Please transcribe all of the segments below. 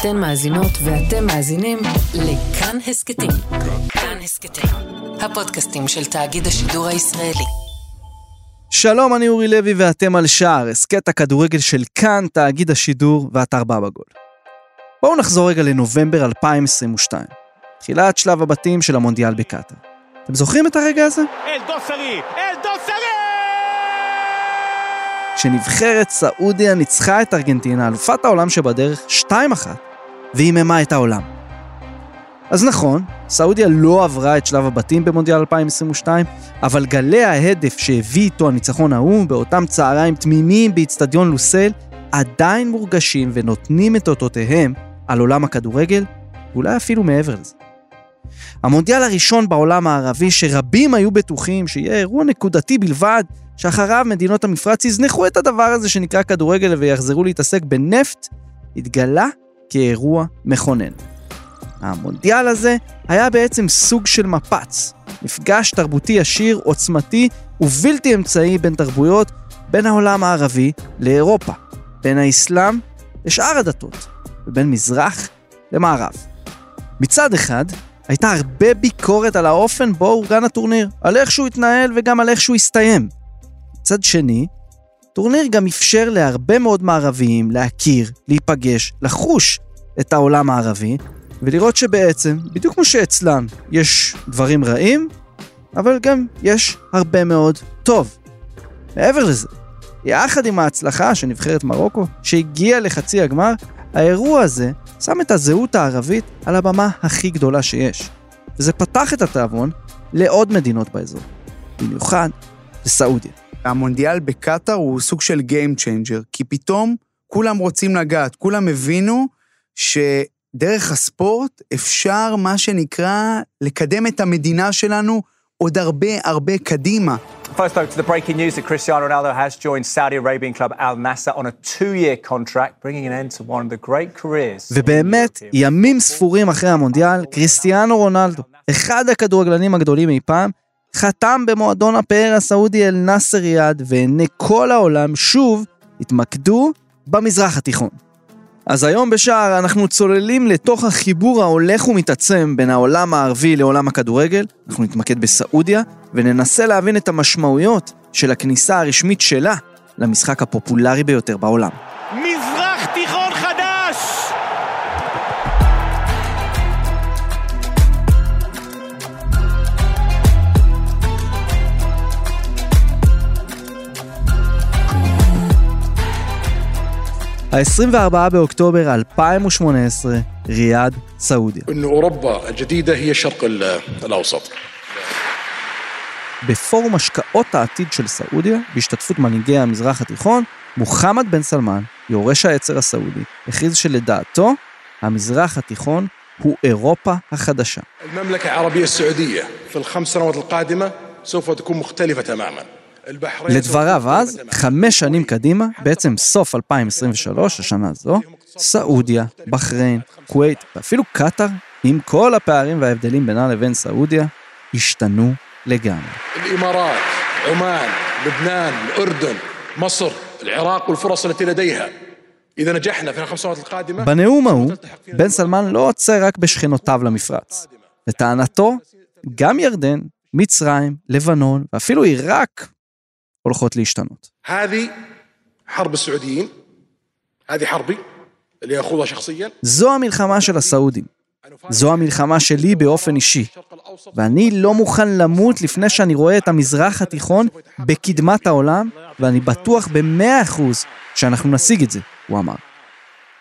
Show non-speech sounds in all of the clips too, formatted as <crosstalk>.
אתן מאזינות ואתם מאזינים לכאן הסכתים. כאן הסכתים, הפודקאסטים של תאגיד השידור הישראלי. שלום, אני אורי לוי ואתם על שער, הסכת הכדורגל של כאן, תאגיד השידור ואתר בבא גול. בואו נחזור רגע לנובמבר 2022, תחילת שלב הבתים של המונדיאל בקטאר. אתם זוכרים את הרגע הזה? אל דוסרי! אל דוסרי! כשנבחרת סעודיה ניצחה את ארגנטינה, אלופת העולם שבדרך, 2-1, והיממה את העולם. אז נכון, סעודיה לא עברה את שלב הבתים במונדיאל 2022, אבל גלי ההדף שהביא איתו הניצחון ההוא באותם צהריים תמימים באיצטדיון לוסל, עדיין מורגשים ונותנים את אותותיהם על עולם הכדורגל, ואולי אפילו מעבר לזה. המונדיאל הראשון בעולם הערבי שרבים היו בטוחים שיהיה אירוע נקודתי בלבד, שאחריו מדינות המפרץ יזנחו את הדבר הזה שנקרא כדורגל ויחזרו להתעסק בנפט, התגלה כאירוע מכונן. המונדיאל הזה היה בעצם סוג של מפץ, מפגש תרבותי עשיר, עוצמתי ובלתי אמצעי בין תרבויות, בין העולם הערבי לאירופה, בין האסלאם לשאר הדתות, ובין מזרח למערב. מצד אחד, הייתה הרבה ביקורת על האופן בו אורגן הטורניר, על איך שהוא התנהל וגם על איך שהוא הסתיים. מצד שני, טורניר גם אפשר להרבה מאוד מערביים להכיר, להיפגש, לחוש את העולם הערבי, ולראות שבעצם, בדיוק כמו שאצלם יש דברים רעים, אבל גם יש הרבה מאוד טוב. מעבר לזה, יחד עם ההצלחה של נבחרת מרוקו, שהגיעה לחצי הגמר, האירוע הזה שם את הזהות הערבית על הבמה הכי גדולה שיש. וזה פתח את התיאבון לעוד מדינות באזור, במיוחד לסעודיה. המונדיאל בקטאר הוא סוג של Game Changer, כי פתאום כולם רוצים לגעת, כולם הבינו שדרך הספורט אפשר, מה שנקרא, לקדם את המדינה שלנו עוד הרבה הרבה קדימה. First though to the breaking news that Cristiano Ronaldo has joined Saudi Arabian club Al Nassr on a two-year contract, bringing an end to one of the great careers. ובאמת, ימים ספורים אחרי המונדיאל, קריסטיאנו רונלדו, אחד הכדורגלנים הגדולים אי פעם, חתם במועדון הפאר הסעודי אל-נאסר ריאד, ועיני כל העולם שוב התמקדו במזרח התיכון. אז היום בשער אנחנו צוללים לתוך החיבור ההולך ומתעצם בין העולם הערבי לעולם הכדורגל, אנחנו נתמקד בסעודיה, וננסה להבין את המשמעויות של הכניסה הרשמית שלה למשחק הפופולרי ביותר בעולם. ה-24 באוקטובר 2018, ריאד, סעודיה. أن أوروبا الجديدة هي الشرق ال- الأوسط בפורום השקעות העתיד של סעודיה, בהשתתפות מנהיגי המזרח התיכון, מוחמד בן סלמן, יורש העצר הסעודי, הכריז שלדעתו, המזרח התיכון הוא אירופה החדשה. المملكة العربية السعودية في الخمس سنوات القادمة سوف تكون مختلفة تماما البحرين سوف לדבריו تكون אז, مختلفة تماماً. חמש שנים קדימה, בעצם סוף 2023, השנה הזו, סעודיה, בחריין, כווית ואפילו קטאר, עם כל הפערים וההבדלים בינה לבין סעודיה, השתנו לגמרי. الإمارات عمان لبنان الأردن مصر العراق والفرص التي لديها إذا نجحنا في الخمس سنوات القادمة בנאום ההוא, בן סלמן לא עוצר רק בשכנותיו למפרץ. לטענתו, גם ירדן, מצרים, לבנון ואפילו עיראק הולכות להשתנות. זו המלחמה של הסעודים. זו המלחמה שלי באופן אישי. ואני לא מוכן למות לפני שאני רואה את המזרח התיכון בקדמת העולם, ואני בטוח במאה אחוז שאנחנו נשיג את זה, הוא אמר.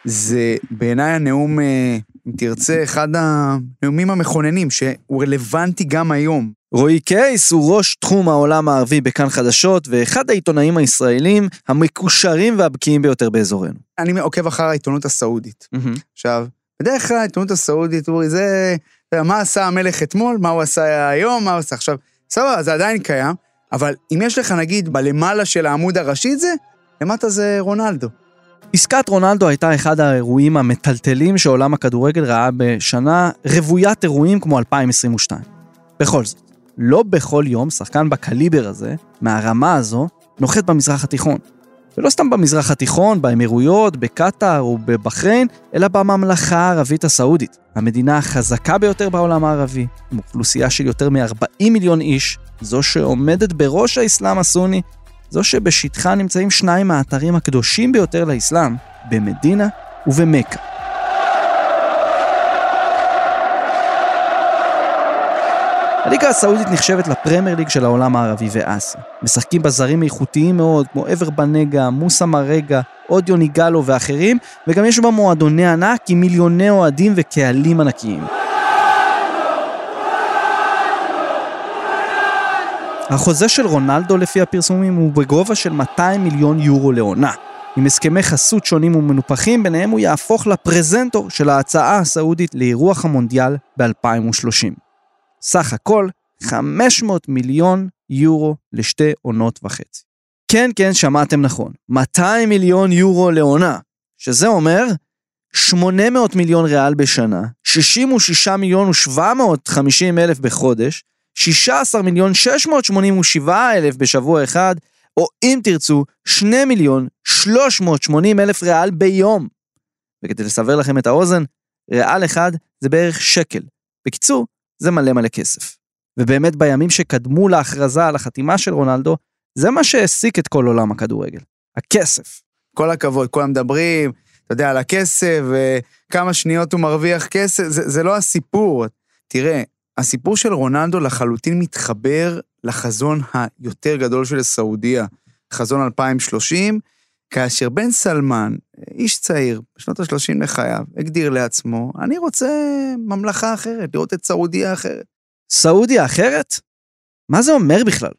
זה בעיניי הנאום, אה, אם תרצה, אחד הנאומים המכוננים, שהוא רלוונטי גם היום. רועי קייס הוא ראש תחום העולם הערבי בכאן חדשות, ואחד העיתונאים הישראלים המקושרים והבקיאים ביותר באזורנו. אני עוקב אחר העיתונות הסעודית. עכשיו, בדרך כלל העיתונות הסעודית, אורי, זה... מה עשה המלך אתמול, מה הוא עשה היום, מה הוא עשה עכשיו. סבבה, זה עדיין קיים, אבל אם יש לך, נגיד, בלמעלה של העמוד הראשי זה, למטה זה רונלדו. עסקת רונלדו הייתה אחד האירועים המטלטלים שעולם הכדורגל ראה בשנה רוויית אירועים כמו 2022. בכל זאת, לא בכל יום שחקן בקליבר הזה, מהרמה הזו, נוחת במזרח התיכון. ולא סתם במזרח התיכון, באמירויות, בקטאר או בבחריין, אלא בממלכה הערבית הסעודית, המדינה החזקה ביותר בעולם הערבי, עם אוכלוסייה של יותר מ-40 מיליון איש, זו שעומדת בראש האסלאם הסוני, זו שבשטחה נמצאים שניים מהאתרים הקדושים ביותר לאסלאם, במדינה ובמכה. הליגה הסעודית נחשבת לפרמייר ליג של העולם הערבי ואסיה. משחקים בה זרים איכותיים מאוד, כמו עבר בנגה, מוסא מרגה, אודיו ניגלו ואחרים, וגם יש בה מועדוני ענק עם מיליוני אוהדים וקהלים ענקיים. החוזה של רונלדו לפי הפרסומים הוא בגובה של 200 מיליון יורו לעונה. עם הסכמי חסות שונים ומנופחים, ביניהם הוא יהפוך לפרזנטור של ההצעה הסעודית לאירוח המונדיאל ב-2030. סך הכל 500 מיליון יורו לשתי עונות וחצי. כן, כן, שמעתם נכון, 200 מיליון יורו לעונה, שזה אומר 800 מיליון ריאל בשנה, 66 מיליון ו-750 אלף בחודש, 16 מיליון 687 אלף בשבוע אחד, או אם תרצו, 2 מיליון 380 אלף ריאל ביום. וכדי לסבר לכם את האוזן, ריאל אחד זה בערך שקל. בקיצור, זה מלא מלא כסף. ובאמת בימים שקדמו להכרזה על החתימה של רונלדו, זה מה שהעסיק את כל עולם הכדורגל. הכסף. כל הכבוד, כולם מדברים, אתה יודע, על הכסף, וכמה שניות הוא מרוויח כסף, זה, זה לא הסיפור. תראה, הסיפור של רונלדו לחלוטין מתחבר לחזון היותר גדול של סעודיה, חזון 2030, כאשר בן סלמן, איש צעיר, בשנות ה-30 לחייו, הגדיר לעצמו, אני רוצה ממלכה אחרת, לראות את סעודיה אחרת. סעודיה אחרת? מה זה אומר בכלל?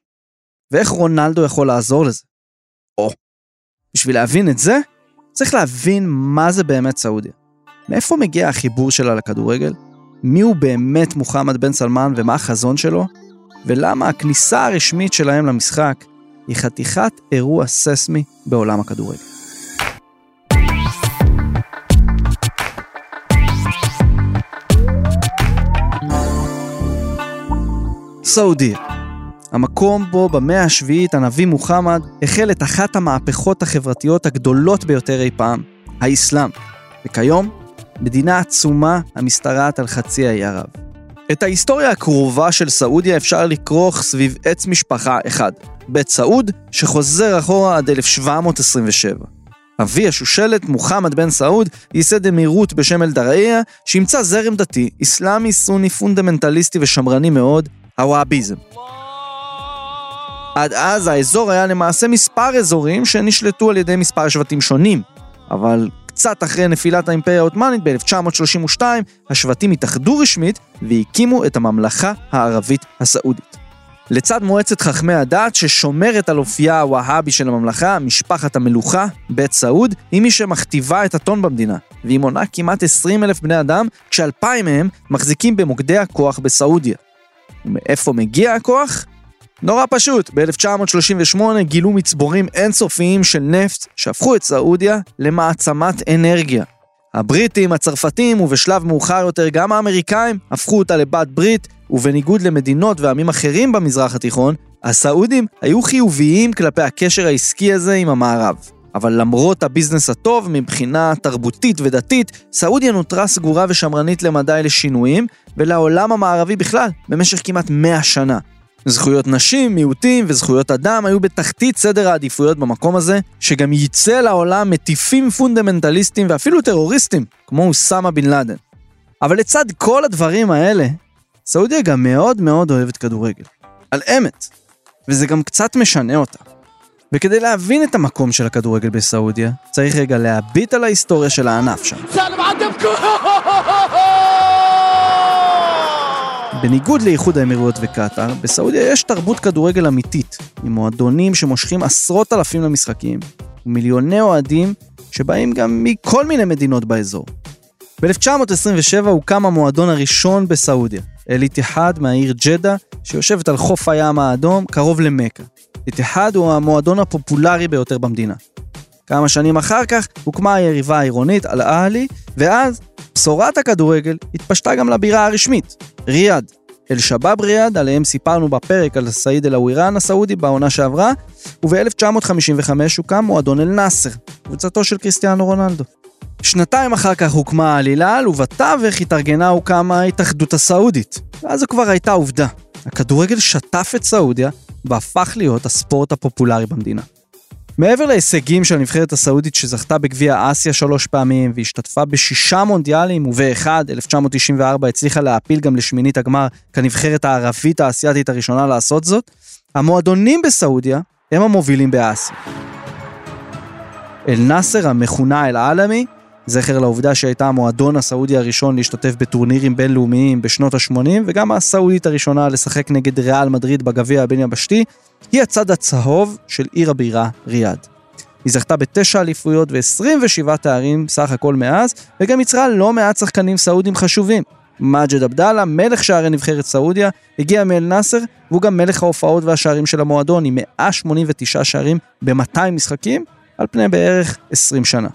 ואיך רונלדו יכול לעזור לזה? או, בשביל להבין את זה, צריך להבין מה זה באמת סעודיה. מאיפה מגיע החיבור שלה לכדורגל? מי הוא באמת מוחמד בן סלמן ומה החזון שלו? ולמה הכניסה הרשמית שלהם למשחק היא חתיכת אירוע ססמי בעולם הכדורגל. סעודיה, המקום בו במאה השביעית הנביא מוחמד החל את אחת המהפכות החברתיות הגדולות ביותר אי פעם, האסלאם, וכיום מדינה עצומה המשתרעת על חצי האי ערב. את ההיסטוריה הקרובה של סעודיה אפשר לכרוך סביב עץ משפחה אחד, בית סעוד, שחוזר אחורה עד 1727. אבי השושלת, מוחמד בן סעוד, ייסד אמירות בשם אל-דרעיה, שאימצה זרם דתי, אסלאמי, סוני, פונדמנטליסטי ושמרני מאוד, הוואביזם. עד אז האזור היה למעשה מספר אזורים שנשלטו על ידי מספר שבטים שונים, אבל קצת אחרי נפילת האימפריה העות'מאנית ב-1932, השבטים התאחדו רשמית והקימו את הממלכה הערבית הסעודית. לצד מועצת חכמי הדת ששומרת על אופייה הווהאבי של הממלכה, משפחת המלוכה, בית סעוד, היא מי שמכתיבה את הטון במדינה, והיא מונה כמעט 20 אלף בני אדם, כשאלפיים מהם מחזיקים במוקדי הכוח בסעודיה. ומאיפה מגיע הכוח? נורא פשוט, ב-1938 גילו מצבורים אינסופיים של נפט שהפכו את סעודיה למעצמת אנרגיה. הבריטים, הצרפתים ובשלב מאוחר יותר גם האמריקאים הפכו אותה לבת ברית, ובניגוד למדינות ועמים אחרים במזרח התיכון, הסעודים היו חיוביים כלפי הקשר העסקי הזה עם המערב. אבל למרות הביזנס הטוב מבחינה תרבותית ודתית, סעודיה נותרה סגורה ושמרנית למדי לשינויים, ולעולם המערבי בכלל, במשך כמעט 100 שנה. זכויות נשים, מיעוטים וזכויות אדם היו בתחתית סדר העדיפויות במקום הזה, שגם ייצא לעולם מטיפים פונדמנטליסטים ואפילו טרוריסטים, כמו אוסמה בן לאדן. אבל לצד כל הדברים האלה, סעודיה גם מאוד מאוד אוהבת כדורגל. על אמת. וזה גם קצת משנה אותה. וכדי להבין את המקום של הכדורגל בסעודיה, צריך רגע להביט על ההיסטוריה של הענף שם. <laughs> <laughs> בניגוד לאיחוד האמירויות וקטאר, בסעודיה יש תרבות כדורגל אמיתית, עם מועדונים שמושכים עשרות אלפים למשחקים, ומיליוני אוהדים שבאים גם מכל מיני מדינות באזור. ב-1927 הוקם המועדון הראשון בסעודיה, אל-איתיחד מהעיר ג'דה, שיושבת על חוף הים האדום, קרוב למכה. איתיחד הוא המועדון הפופולרי ביותר במדינה. כמה שנים אחר כך הוקמה היריבה העירונית, אל-אהלי, ואז בשורת הכדורגל התפשטה גם לבירה הרשמית, ריאד. אל-שבאב ריאד, עליהם סיפרנו בפרק על סעיד אל-אווירן הסעודי בעונה שעברה, וב-1955 הוקם מועדון אל-נאסר, קבוצתו של קריסטיאנו רונלדו. שנתיים אחר כך הוקמה העלילה, ובתווך התארגנה הוקמה ההתאחדות הסעודית. ואז זו כבר הייתה עובדה. הכדורגל שטף את סעודיה, והפך להיות הספורט הפופולרי במדינה. מעבר להישגים של הנבחרת הסעודית שזכתה בגביע אסיה שלוש פעמים והשתתפה בשישה מונדיאלים ובאחד, 1994, הצליחה להעפיל גם לשמינית הגמר כנבחרת הערבית האסייתית הראשונה לעשות זאת, המועדונים בסעודיה הם המובילים באסיה. אל-נאסר המכונה אל-עלמי, זכר לעובדה שהייתה המועדון הסעודי הראשון להשתתף בטורנירים בינלאומיים בשנות ה-80 וגם הסעודית הראשונה לשחק נגד ריאל מדריד בגביע הבין-יבשתי, היא הצד הצהוב של עיר הבירה ריאד. היא זכתה בתשע אליפויות ו-27 תארים סך הכל מאז, וגם יצרה לא מעט שחקנים סעודים חשובים. מאג'ד עבדאללה, מלך שערי נבחרת סעודיה, הגיע מאל נאסר, והוא גם מלך ההופעות והשערים של המועדון עם 189 שערים ב-200 משחקים, על פני בערך 20 שנה.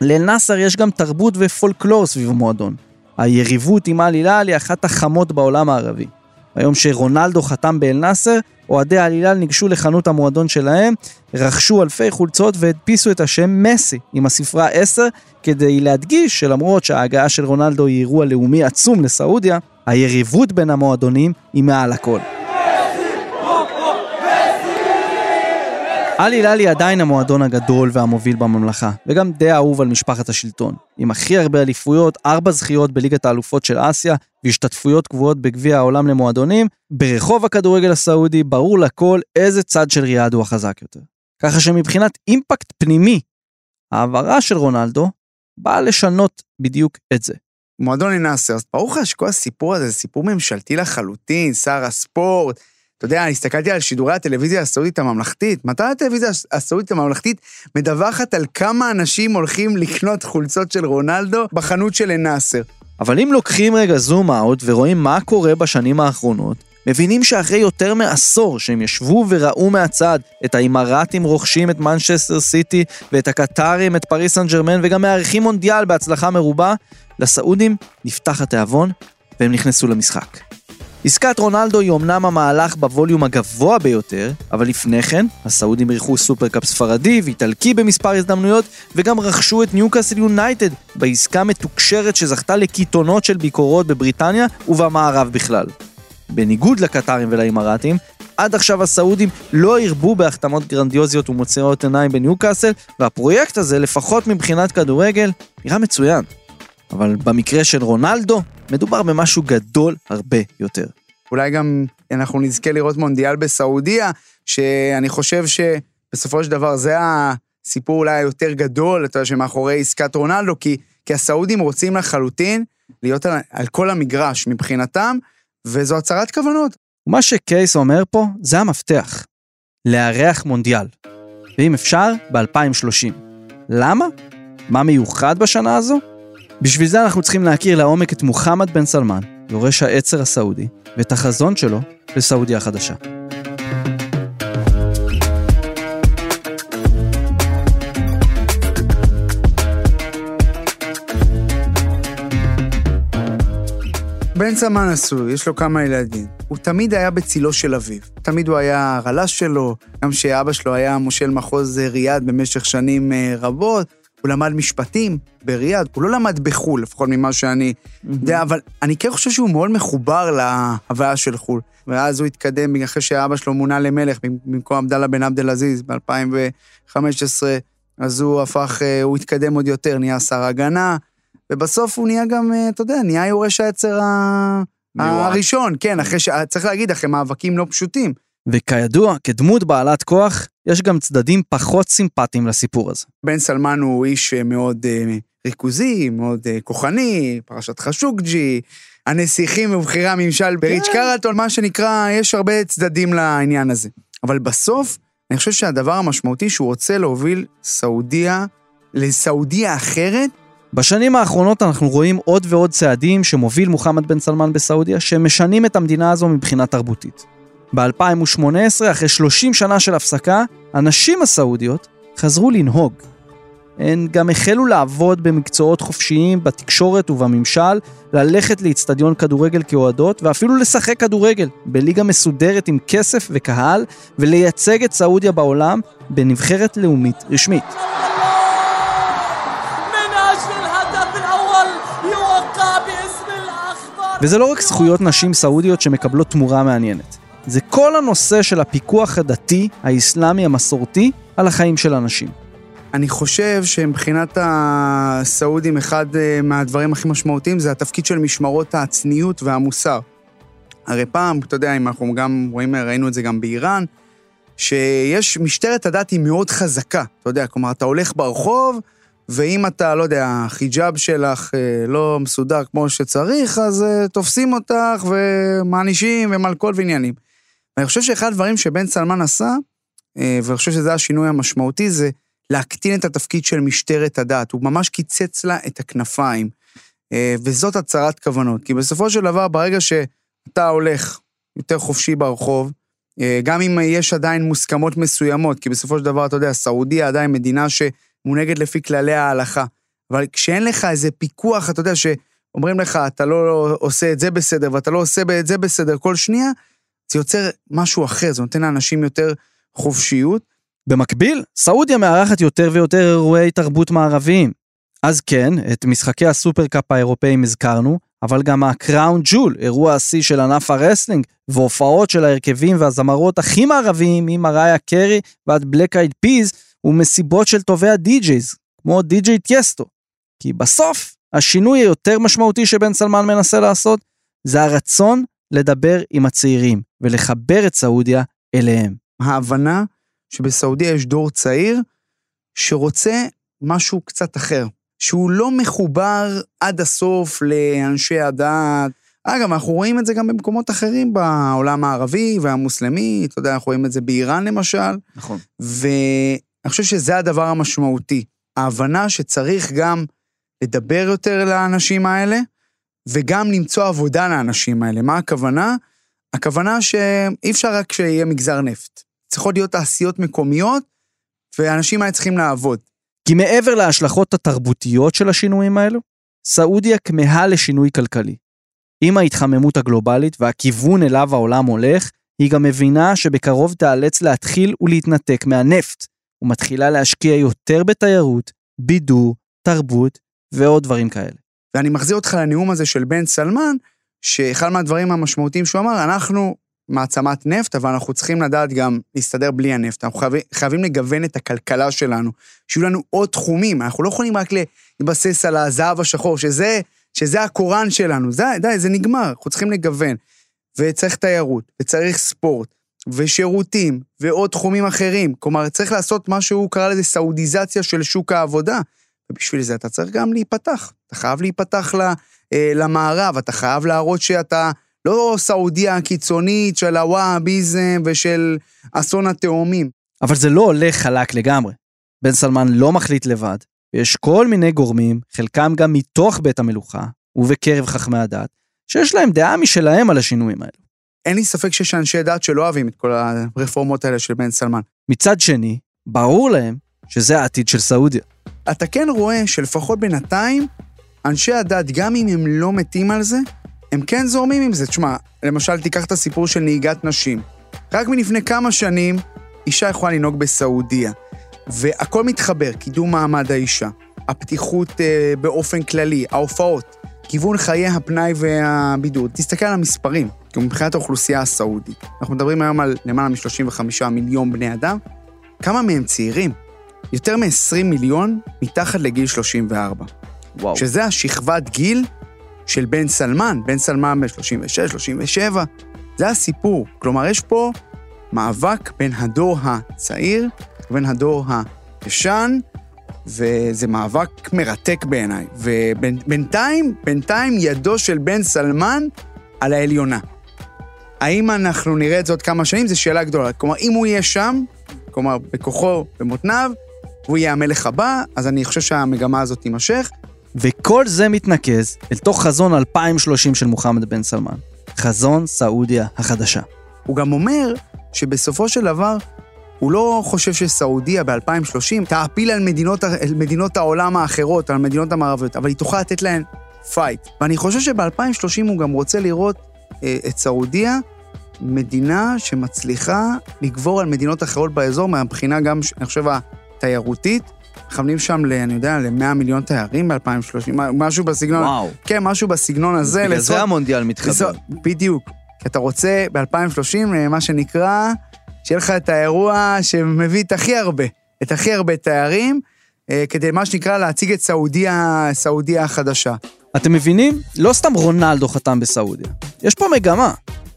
לאל-נאסר יש גם תרבות ופולקלור סביב המועדון. היריבות עם הילל היא אחת החמות בעולם הערבי. היום שרונלדו חתם באל-נאסר, אוהדי העלילה ניגשו לחנות המועדון שלהם, רכשו אלפי חולצות והדפיסו את השם מסי עם הספרה 10, כדי להדגיש שלמרות שההגעה של רונלדו היא אירוע לאומי עצום לסעודיה, היריבות בין המועדונים היא מעל הכל. אל הילל היא עדיין המועדון הגדול והמוביל בממלכה, וגם די אהוב על משפחת השלטון. עם הכי הרבה אליפויות, ארבע זכיות בליגת האלופות של אסיה, והשתתפויות קבועות בגביע העולם למועדונים, ברחוב הכדורגל הסעודי ברור לכל איזה צד של ריאד הוא החזק יותר. ככה שמבחינת אימפקט פנימי, העברה של רונלדו באה לשנות בדיוק את זה. מועדון אינאסר, אז ברור לך שכל הסיפור הזה זה סיפור ממשלתי לחלוטין, שר הספורט, אתה יודע, הסתכלתי על שידורי הטלוויזיה הסעודית הממלכתית. מתי הטלוויזיה הסעודית הממלכתית מדווחת על כמה אנשים הולכים לקנות חולצות של רונלדו בחנות של אנאסר? אבל אם לוקחים רגע זום אאוט ורואים מה קורה בשנים האחרונות, מבינים שאחרי יותר מעשור שהם ישבו וראו מהצד את האימראטים רוכשים את מנצ'סטר סיטי ואת הקטארים את פריס סן ג'רמן וגם מארחים מונדיאל בהצלחה מרובה, לסעודים נפתח התיאבון והם נכנסו למשחק. עסקת רונלדו היא אמנם המהלך בווליום הגבוה ביותר, אבל לפני כן, הסעודים אירחו סופרקאפ ספרדי ואיטלקי במספר הזדמנויות, וגם רכשו את ניוקאסל יונייטד בעסקה מתוקשרת שזכתה לקיתונות של ביקורות בבריטניה ובמערב בכלל. בניגוד לקטרים ולאימראטים, עד עכשיו הסעודים לא הרבו בהחתמות גרנדיוזיות ומוציאות עיניים בניוקאסל, והפרויקט הזה, לפחות מבחינת כדורגל, נראה מצוין. אבל במקרה של רונלדו, מדובר במשהו גדול הרבה יותר. אולי גם אנחנו נזכה לראות מונדיאל בסעודיה, שאני חושב שבסופו של דבר זה הסיפור אולי היותר גדול, אתה יודע, שמאחורי עסקת רונלדו, כי, כי הסעודים רוצים לחלוטין להיות על, על כל המגרש מבחינתם, וזו הצהרת כוונות. מה שקייס אומר פה, זה המפתח. לארח מונדיאל. ואם אפשר, ב-2030. למה? מה מיוחד בשנה הזו? בשביל זה אנחנו צריכים להכיר לעומק את מוחמד בן סלמן, יורש העצר הסעודי, ואת החזון שלו לסעודיה החדשה. בן סלמן נשוי, יש לו כמה ילדים. הוא תמיד היה בצילו של אביו. תמיד הוא היה הרל"ש שלו, גם שאבא שלו היה מושל מחוז ריאד במשך שנים אה, רבות. הוא למד משפטים בריאד, הוא לא למד בחו"ל, לפחות ממה שאני יודע, אבל אני כן חושב שהוא מאוד מחובר להוויה של חו"ל. ואז הוא התקדם, אחרי שאבא שלו מונה למלך במקום עבדאללה בן עבד אל-עזיז ב-2015, אז הוא הפך, אה, הוא התקדם עוד יותר, נהיה שר הגנה, ובסוף הוא נהיה גם, אה, אתה יודע, נהיה יורש העצר הראשון, כן, אחרי ש... צריך להגיד, אחרי מאבקים לא פשוטים. וכידוע, כדמות בעלת כוח, יש גם צדדים פחות סימפטיים לסיפור הזה. בן סלמן הוא איש אה, מאוד אה, ריכוזי, מאוד אה, כוחני, פרשת חשוקג'י, הנסיכים ובכירי הממשל בריץ' קרלטון, מה שנקרא, יש הרבה צדדים לעניין הזה. אבל בסוף, אני חושב שהדבר המשמעותי שהוא רוצה להוביל סעודיה לסעודיה אחרת. בשנים האחרונות אנחנו רואים עוד ועוד צעדים שמוביל מוחמד בן סלמן בסעודיה, שמשנים את המדינה הזו מבחינה תרבותית. ב-2018, אחרי 30 שנה של הפסקה, הנשים הסעודיות חזרו לנהוג. הן גם החלו לעבוד במקצועות חופשיים, בתקשורת ובממשל, ללכת לאיצטדיון כדורגל כאוהדות, ואפילו לשחק כדורגל בליגה מסודרת עם כסף וקהל, ולייצג את סעודיה בעולם בנבחרת לאומית רשמית. וזה לא רק זכויות נשים סעודיות שמקבלות תמורה מעניינת. זה כל הנושא של הפיקוח הדתי, האסלאמי המסורתי, על החיים של אנשים. אני חושב שמבחינת הסעודים, אחד אה, מהדברים הכי משמעותיים זה התפקיד של משמרות הצניעות והמוסר. הרי פעם, אתה יודע, אם אנחנו גם רואים, ראינו את זה גם באיראן, שיש, משטרת הדת היא מאוד חזקה, אתה יודע, כלומר, אתה הולך ברחוב, ואם אתה, לא יודע, החיג'אב שלך אה, לא מסודר כמו שצריך, אז אה, תופסים אותך ומענישים ומלכות ועניינים. ואני חושב שאחד הדברים שבן סלמן עשה, ואני חושב שזה השינוי המשמעותי, זה להקטין את התפקיד של משטרת הדת, הוא ממש קיצץ לה את הכנפיים. אה, וזאת הצהרת כוונות, כי בסופו של דבר, ברגע שאתה הולך יותר חופשי ברחוב, אה, גם אם יש עדיין מוסכמות מסוימות, כי בסופו של דבר, אתה יודע, סעודיה עדיין מדינה שמונהגת לפי כללי ההלכה, אבל כשאין לך איזה פיקוח, אתה יודע, שאומרים לך, אתה לא עושה את זה בסדר ואתה לא עושה את זה בסדר כל שנייה, זה יוצר משהו אחר, זה נותן לאנשים יותר חופשיות. במקביל, סעודיה מארחת יותר ויותר אירועי תרבות מערביים. אז כן, את משחקי הסופרקאפ האירופאים הזכרנו, אבל גם ה Crown Jewel, אירוע השיא של ענף ה wrestling, והופעות של ההרכבים והזמרות הכי מערביים ממריה קארי ועד Black Eyed Peas, ומסיבות של טובי הדי-ג'ייז, כמו די-ג'יי טיאסטו. כי בסוף, השינוי היותר משמעותי שבן סלמן מנסה לעשות, זה הרצון לדבר עם הצעירים, ולחבר את סעודיה אליהם. ההבנה שבסעודיה יש דור צעיר שרוצה משהו קצת אחר, שהוא לא מחובר עד הסוף לאנשי הדת. אגב, אנחנו רואים את זה גם במקומות אחרים בעולם הערבי והמוסלמי, אתה יודע, אנחנו רואים את זה באיראן למשל. נכון. ואני חושב שזה הדבר המשמעותי. ההבנה שצריך גם לדבר יותר לאנשים האלה, וגם למצוא עבודה לאנשים האלה. מה הכוונה? הכוונה שאי אפשר רק שיהיה מגזר נפט. צריכות להיות תעשיות מקומיות, והאנשים האלה צריכים לעבוד. כי מעבר להשלכות התרבותיות של השינויים האלו, סעודיה כמהה לשינוי כלכלי. עם ההתחממות הגלובלית והכיוון אליו העולם הולך, היא גם מבינה שבקרוב תיאלץ להתחיל ולהתנתק מהנפט, ומתחילה להשקיע יותר בתיירות, בידור, תרבות ועוד דברים כאלה. ואני מחזיר אותך לנאום הזה של בן סלמן, שאחד מהדברים המשמעותיים שהוא אמר, אנחנו מעצמת נפט, אבל אנחנו צריכים לדעת גם להסתדר בלי הנפט. אנחנו חייבים, חייבים לגוון את הכלכלה שלנו, שיהיו לנו עוד תחומים. אנחנו לא יכולים רק להתבסס על הזהב השחור, שזה, שזה הקוראן שלנו. די, די, זה נגמר, אנחנו צריכים לגוון. וצריך תיירות, וצריך ספורט, ושירותים, ועוד תחומים אחרים. כלומר, צריך לעשות מה שהוא קרא לזה סעודיזציה של שוק העבודה. ובשביל זה אתה צריך גם להיפתח. אתה חייב להיפתח אה, למערב, אתה חייב להראות שאתה לא סעודיה הקיצונית של הוואביזם ושל אסון התאומים. אבל זה לא הולך חלק לגמרי. בן סלמן לא מחליט לבד, ויש כל מיני גורמים, חלקם גם מתוך בית המלוכה, ובקרב חכמי הדת, שיש להם דעה משלהם על השינויים האלו. אין לי ספק שיש אנשי דת שלא אוהבים את כל הרפורמות האלה של בן סלמן. מצד שני, ברור להם שזה העתיד של סעודיה. אתה כן רואה שלפחות בינתיים, אנשי הדת, גם אם הם לא מתים על זה, הם כן זורמים עם זה. תשמע, למשל, תיקח את הסיפור של נהיגת נשים. רק מלפני כמה שנים, אישה יכולה לנהוג בסעודיה. והכל מתחבר, קידום מעמד האישה, הפתיחות אה, באופן כללי, ההופעות, כיוון חיי הפנאי והבידוד. תסתכל על המספרים, כי מבחינת האוכלוסייה הסעודית. אנחנו מדברים היום על למעלה מ-35 מיליון בני אדם. כמה מהם צעירים? יותר מ-20 מיליון מתחת לגיל 34. וואו. שזה השכבת גיל של בן סלמן, בן סלמן בן 36, 37, זה הסיפור. כלומר, יש פה מאבק בין הדור הצעיר ובין הדור הישן, וזה מאבק מרתק בעיניי. ובינתיים, בינתיים ידו של בן סלמן על העליונה. האם אנחנו נראה את זה עוד כמה שנים? זו שאלה גדולה. כלומר, אם הוא יהיה שם, כלומר, בכוחו, במותניו, והוא יהיה המלך הבא, אז אני חושב שהמגמה הזאת תימשך. וכל זה מתנקז אל תוך חזון 2030 של מוחמד בן סלמן, חזון סעודיה החדשה. הוא גם אומר שבסופו של דבר, הוא לא חושב שסעודיה ב-2030 תעפיל על מדינות, על מדינות העולם האחרות, על מדינות המערביות, אבל היא תוכל לתת להן פייט. ואני חושב שב-2030 הוא גם רוצה לראות אה, את סעודיה מדינה שמצליחה לגבור על מדינות אחרות באזור, מהבחינה גם, אני חושב, התיירותית. מכוונים שם, ל, אני יודע, ל-100 מיליון תיירים ב-2030, משהו בסגנון... וואו. כן, משהו בסגנון הזה. בגלל לעשות- זה המונדיאל מתחבר. לעשות- בדיוק. כי אתה רוצה ב-2030, מה שנקרא, שיהיה לך את האירוע שמביא את הכי הרבה, את הכי הרבה תיירים, אה, כדי מה שנקרא להציג את סעודיה, סעודיה החדשה. אתם מבינים? לא סתם רונלדו חתם בסעודיה. יש פה מגמה.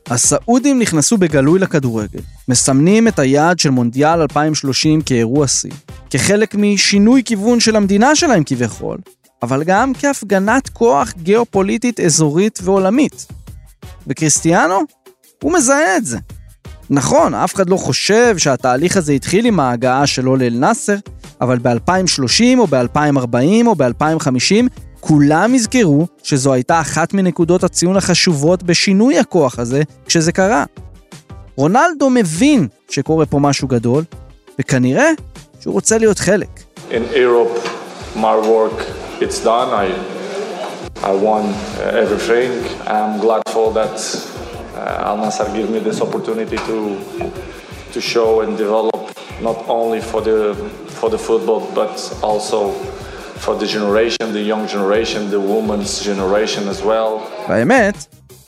הסעודים נכנסו בגלוי לכדורגל, מסמנים את היעד של מונדיאל 2030 כאירוע שיא, כחלק משינוי כיוון של המדינה שלהם כביכול, אבל גם כהפגנת כוח גיאופוליטית אזורית ועולמית. וקריסטיאנו? הוא מזהה את זה. נכון, אף אחד לא חושב שהתהליך הזה התחיל עם ההגעה שלו לאל-נאסר, אבל ב-2030 או ב-2040 או ב-2050, כולם יזכרו שזו הייתה אחת מנקודות הציון החשובות בשינוי הכוח הזה כשזה קרה. רונלדו מבין שקורה פה משהו גדול, וכנראה שהוא רוצה להיות חלק. in Europe, my work it's done. I I won uh, everything. I'm gladful that uh, Al Nassr give me this opportunity to to show and develop not only for the for the football but also for the generation, the young generation, the women's generation as well. והאמת,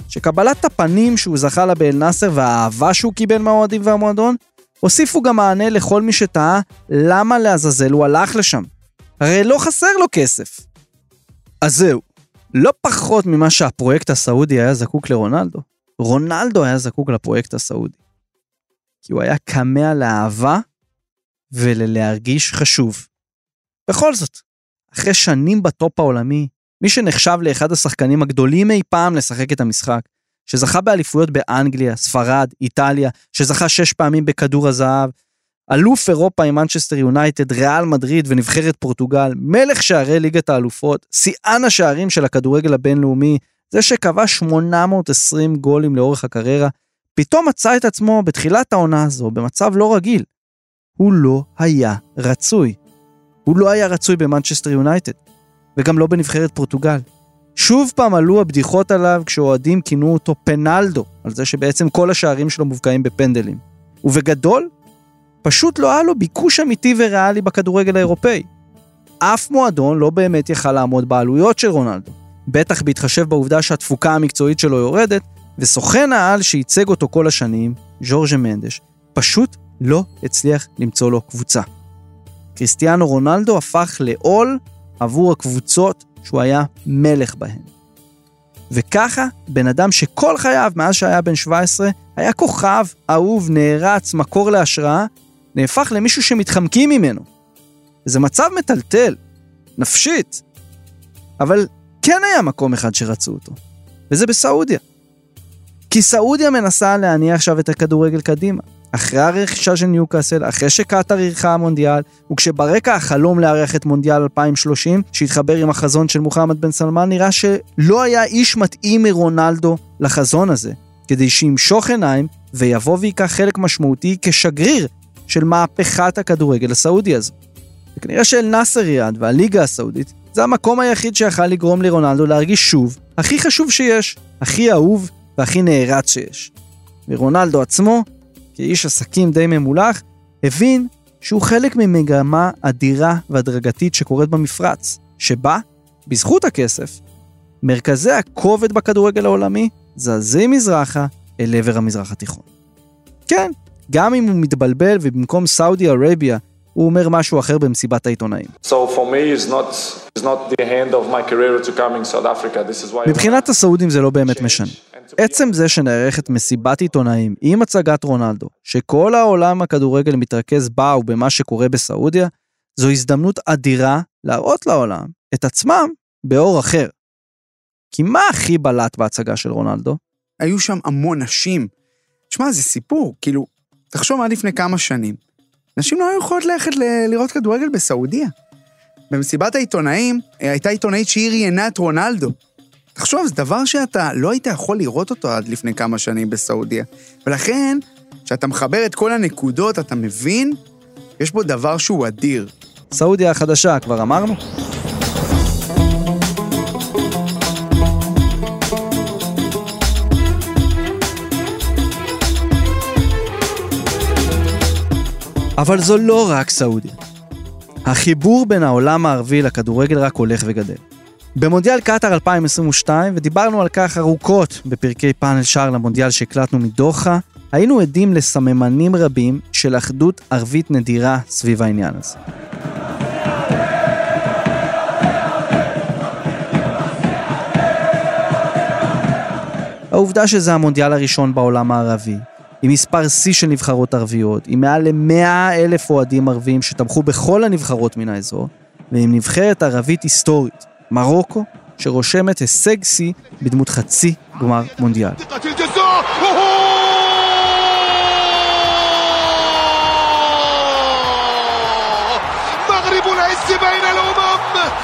שקבלת הפנים שהוא זכה לה באל-נאסר והאהבה שהוא קיבל מהאוהדים והמועדון, הוסיפו גם מענה לכל מי שתהה למה לעזאזל הוא הלך לשם. הרי לא חסר לו כסף. אז זהו, לא פחות ממה שהפרויקט הסעודי היה זקוק לרונלדו, רונלדו היה זקוק לפרויקט הסעודי. כי הוא היה כמה לאהבה וללהרגיש חשוב. בכל זאת, אחרי שנים בטופ העולמי, מי שנחשב לאחד השחקנים הגדולים אי פעם לשחק את המשחק, שזכה באליפויות באנגליה, ספרד, איטליה, שזכה שש פעמים בכדור הזהב, אלוף אירופה עם מנצ'סטר יונייטד, ריאל מדריד ונבחרת פורטוגל, מלך שערי ליגת האלופות, שיאן השערים של הכדורגל הבינלאומי, זה שכבש 820 גולים לאורך הקריירה, פתאום מצא את עצמו בתחילת העונה הזו במצב לא רגיל. הוא לא היה רצוי. הוא לא היה רצוי במנצ'סטר יונייטד, וגם לא בנבחרת פורטוגל. שוב פעם עלו הבדיחות עליו כשאוהדים כינו אותו פנלדו, על זה שבעצם כל השערים שלו מובקעים בפנדלים. ובגדול, פשוט לא היה לו ביקוש אמיתי וריאלי בכדורגל האירופאי. אף מועדון לא באמת יכל לעמוד בעלויות של רונלדו, בטח בהתחשב בעובדה שהתפוקה המקצועית שלו יורדת, וסוכן העל שייצג אותו כל השנים, ז'ורג'ה מנדש, פשוט לא הצליח למצוא לו קבוצה. קריסטיאנו רונלדו הפך לעול עבור הקבוצות שהוא היה מלך בהן. וככה, בן אדם שכל חייו, מאז שהיה בן 17, היה כוכב, אהוב, נערץ, מקור להשראה, נהפך למישהו שמתחמקים ממנו. זה מצב מטלטל, נפשית. אבל כן היה מקום אחד שרצו אותו, וזה בסעודיה. כי סעודיה מנסה להניע עכשיו את הכדורגל קדימה. אחרי הרכישה של ניוקאסל, אחרי שקטאר אירחה המונדיאל, וכשברקע החלום לארח את מונדיאל 2030, שהתחבר עם החזון של מוחמד בן סלמן, נראה שלא היה איש מתאים מרונלדו לחזון הזה, כדי שימשוך עיניים ויבוא וייקח חלק משמעותי כשגריר של מהפכת הכדורגל הסעודי הזו. וכנראה שאל-נאסר ריאד והליגה הסעודית זה המקום היחיד שיכל לגרום לרונלדו להרגיש שוב הכי חשוב שיש, הכי אהוב והכי נערץ שיש. ורונלדו עצמו, כאיש עסקים די ממולח, הבין שהוא חלק ממגמה אדירה והדרגתית שקורית במפרץ, שבה, בזכות הכסף, מרכזי הכובד בכדורגל העולמי זזים מזרחה אל עבר המזרח התיכון. כן, גם אם הוא מתבלבל ובמקום סעודי ערביה הוא אומר משהו אחר במסיבת העיתונאים. So not why. מבחינת הסעודים זה לא באמת משנה. עצם זה שנערכת מסיבת עיתונאים עם הצגת רונלדו, שכל העולם הכדורגל מתרכז בה ובמה שקורה בסעודיה, זו הזדמנות אדירה להראות לעולם את עצמם באור אחר. כי מה הכי בלט בהצגה של רונלדו? היו שם המון נשים. תשמע, זה סיפור, כאילו, תחשוב עד לפני כמה שנים. נשים לא היו יכולות ללכת ל- לראות כדורגל בסעודיה. במסיבת העיתונאים אה, הייתה עיתונאית שהיא ראיינה את רונלדו. תחשוב, זה דבר שאתה לא היית יכול לראות אותו עד לפני כמה שנים בסעודיה. ולכן, כשאתה מחבר את כל הנקודות, אתה מבין, יש פה דבר שהוא אדיר. סעודיה החדשה, כבר אמרנו? אבל זו לא רק סעודיה. החיבור בין העולם הערבי לכדורגל רק הולך וגדל. במונדיאל קטאר 2022, ודיברנו על כך ארוכות בפרקי פאנל שער למונדיאל שהקלטנו מדוחה, היינו עדים לסממנים רבים של אחדות ערבית נדירה סביב העניין הזה. העובדה שזה המונדיאל הראשון בעולם הערבי, עם מספר שיא של נבחרות ערביות, עם מעל ל-100 אלף אוהדים ערבים שתמכו בכל הנבחרות מן האזור, ועם נבחרת ערבית היסטורית, מרוקו, שרושמת הישג שיא בדמות חצי גמר מונדיאל.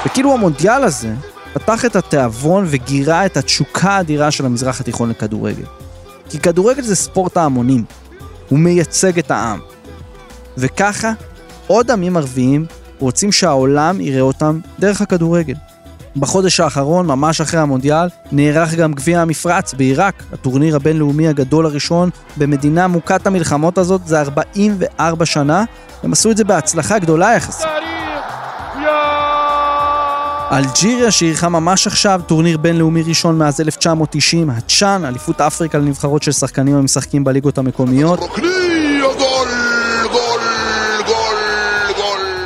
וכאילו המונדיאל הזה פתח את התיאבון וגירה את התשוקה האדירה של המזרח התיכון לכדורגל. כי כדורגל זה ספורט ההמונים, הוא מייצג את העם. וככה, עוד עמים ערביים רוצים שהעולם יראה אותם דרך הכדורגל. בחודש האחרון, ממש אחרי המונדיאל, נערך גם גביע המפרץ בעיראק, הטורניר הבינלאומי הגדול הראשון במדינה מוכת המלחמות הזאת זה 44 שנה, הם עשו את זה בהצלחה גדולה יחסית. אלג'יריה שאירחה ממש עכשיו טורניר בינלאומי ראשון מאז 1990, הצ'אן, אליפות אפריקה לנבחרות של שחקנים המשחקים בליגות המקומיות.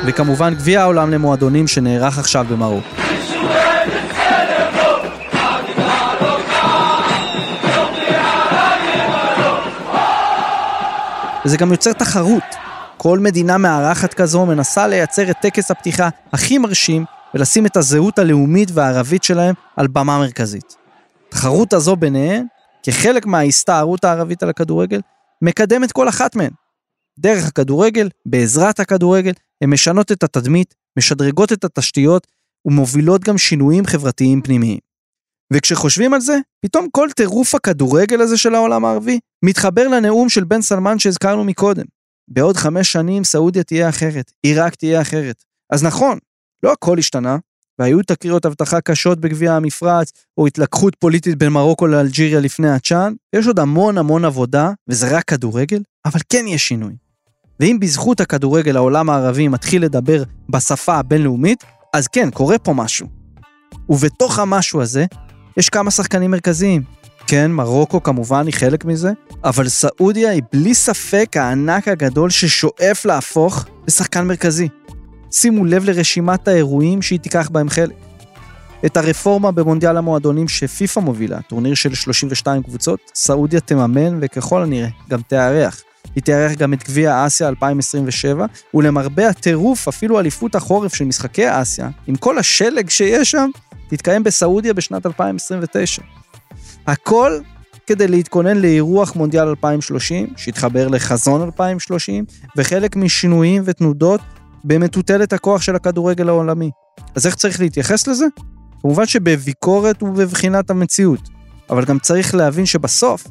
וכמובן גביע העולם למועדונים שנערך עכשיו במרוקו. וזה גם יוצר תחרות. כל מדינה מארחת כזו מנסה לייצר את טקס הפתיחה הכי מרשים ולשים את הזהות הלאומית והערבית שלהם על במה מרכזית. התחרות הזו ביניהן, כחלק מההסתערות הערבית על הכדורגל, מקדמת כל אחת מהן. דרך הכדורגל, בעזרת הכדורגל, הן משנות את התדמית, משדרגות את התשתיות ומובילות גם שינויים חברתיים פנימיים. וכשחושבים על זה, פתאום כל טירוף הכדורגל הזה של העולם הערבי מתחבר לנאום של בן סלמן שהזכרנו מקודם. בעוד חמש שנים סעודיה תהיה אחרת, עיראק תהיה אחרת. אז נכון, לא הכל השתנה, והיו תקריות אבטחה קשות בגביע המפרץ, או התלקחות פוליטית בין מרוקו לאלג'יריה לפני הצ'אן, יש עוד המון המון עבודה, וזה רק כדורגל, אבל כן יש שינוי. ואם בזכות הכדורגל העולם הערבי מתחיל לדבר בשפה הבינלאומית, אז כן, קורה פה משהו. ובתוך המשהו הזה, יש כמה שחקנים מרכזיים. כן, מרוקו כמובן היא חלק מזה, אבל סעודיה היא בלי ספק הענק הגדול ששואף להפוך לשחקן מרכזי. שימו לב לרשימת האירועים שהיא תיקח בהם חלק. את הרפורמה במונדיאל המועדונים שפיפ"א מובילה, טורניר של 32 קבוצות, סעודיה תממן וככל הנראה גם תארח. היא תארח גם את גביע אסיה 2027, ולמרבה הטירוף, אפילו אליפות החורף של משחקי אסיה, עם כל השלג שיש שם, תתקיים בסעודיה בשנת 2029. הכל כדי להתכונן לאירוח מונדיאל 2030, שיתחבר לחזון 2030, וחלק משינויים ותנודות במטוטלת הכוח של הכדורגל העולמי. אז איך צריך להתייחס לזה? כמובן שבביקורת ובבחינת המציאות, אבל גם צריך להבין שבסוף,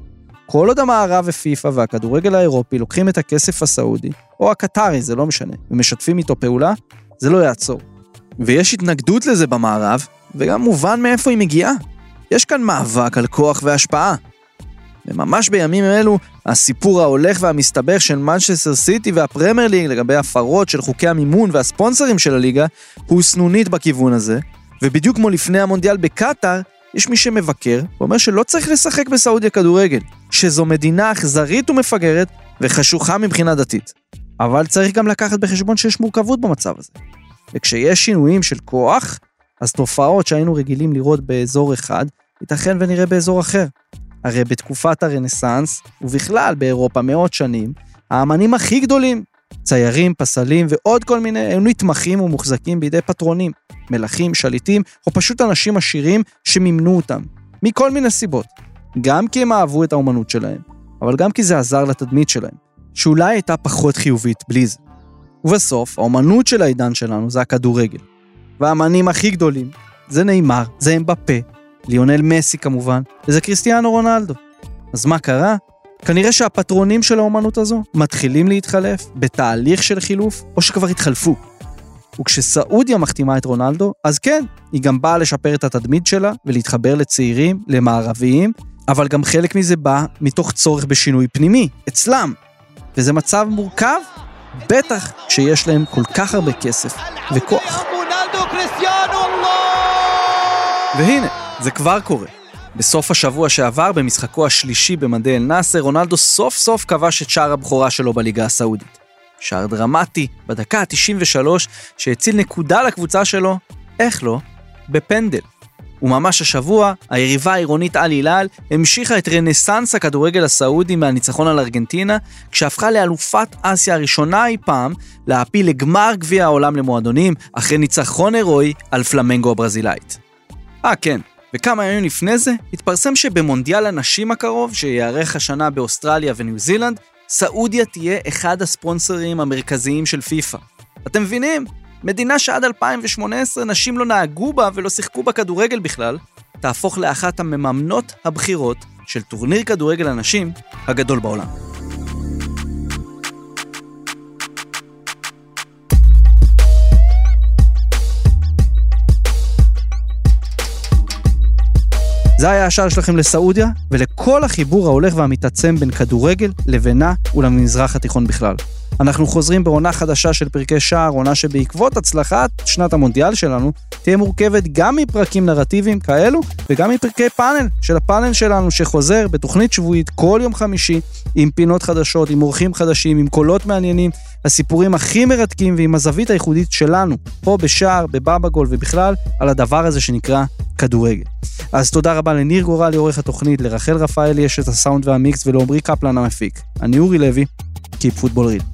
כל עוד המערב ופיפ"א והכדורגל האירופי לוקחים את הכסף הסעודי, או הקטרי, זה לא משנה, ומשתפים איתו פעולה, זה לא יעצור. ויש התנגדות לזה במערב, וגם מובן מאיפה היא מגיעה. יש כאן מאבק על כוח והשפעה. וממש בימים אלו, הסיפור ההולך והמסתבך של מנצ'סטר סיטי והפרמייר ליג לגבי הפרות של חוקי המימון והספונסרים של הליגה, הוא סנונית בכיוון הזה, ובדיוק כמו לפני המונדיאל בקטאר, יש מי שמבקר ואומר שלא צריך לשחק בסעודיה כדורגל, שזו מדינה אכזרית ומפגרת וחשוכה מבחינה דתית. אבל צריך גם לקחת בחשבון שיש מורכבות במצב הזה. וכשיש שינויים של כוח, אז תופעות שהיינו רגילים לראות באזור אחד, ייתכן ונראה באזור אחר. הרי בתקופת הרנסאנס, ובכלל באירופה מאות שנים, האמנים הכי גדולים, ציירים, פסלים ועוד כל מיני, היו נתמכים ומוחזקים בידי פטרונים, מלכים, שליטים, או פשוט אנשים עשירים שמימנו אותם, מכל מיני סיבות. גם כי הם אהבו את האומנות שלהם, אבל גם כי זה עזר לתדמית שלהם, שאולי הייתה פחות חיובית בלי זה. ובסוף, האומנות של העידן שלנו זה הכדורגל. והאמנים הכי גדולים זה נאמר, זה אמבפה, ליונל מסי כמובן, וזה קריסטיאנו רונלדו. אז מה קרה? כנראה שהפטרונים של האומנות הזו מתחילים להתחלף בתהליך של חילוף, או שכבר התחלפו. וכשסעודיה מחתימה את רונלדו, אז כן, היא גם באה לשפר את התדמית שלה ולהתחבר לצעירים, למערביים, אבל גם חלק מזה בא מתוך צורך בשינוי פנימי, אצלם. וזה מצב מורכב, בטח כשיש להם כל כך הרבה כסף וכוח. והנה, זה כבר קורה. בסוף השבוע שעבר, במשחקו השלישי במדי אל-נאסר, רונלדו סוף סוף כבש את שער הבכורה שלו בליגה הסעודית. שער דרמטי, בדקה ה-93, שהציל נקודה לקבוצה שלו, איך לא? בפנדל. וממש השבוע, היריבה העירונית אל הילל המשיכה את רנסאנס הכדורגל הסעודי מהניצחון על ארגנטינה, כשהפכה לאלופת אסיה הראשונה אי פעם להעפיל לגמר גביע העולם למועדונים, אחרי ניצחון הירואי על פלמנגו הברזילאית. אה, כן, וכמה ימים לפני זה, התפרסם שבמונדיאל הנשים הקרוב, שייערך השנה באוסטרליה וניו זילנד, סעודיה תהיה אחד הספונסרים המרכזיים של פיפ"א. אתם מבינים? מדינה שעד 2018 נשים לא נהגו בה ולא שיחקו בה כדורגל בכלל, תהפוך לאחת המממנות הבכירות של טורניר כדורגל הנשים הגדול בעולם. זה היה השער שלכם לסעודיה, ולכל החיבור ההולך והמתעצם בין כדורגל לבינה ולמזרח התיכון בכלל. אנחנו חוזרים בעונה חדשה של פרקי שער, עונה שבעקבות הצלחת שנת המונדיאל שלנו, תהיה מורכבת גם מפרקים נרטיביים כאלו, וגם מפרקי פאנל, של הפאנל שלנו שחוזר בתוכנית שבועית כל יום חמישי, עם פינות חדשות, עם אורחים חדשים, עם קולות מעניינים, הסיפורים הכי מרתקים ועם הזווית הייחודית שלנו, פה בשער, בבבא גול ובכלל, על הדבר הזה שנקרא כדורגל. אז תודה רבה לניר גורלי, עורך התוכנית, לרחל רפאלי יש את הסאונד והמיקס ולעומרי קפלן המפיק. אני אורי לוי, Keep Football Real.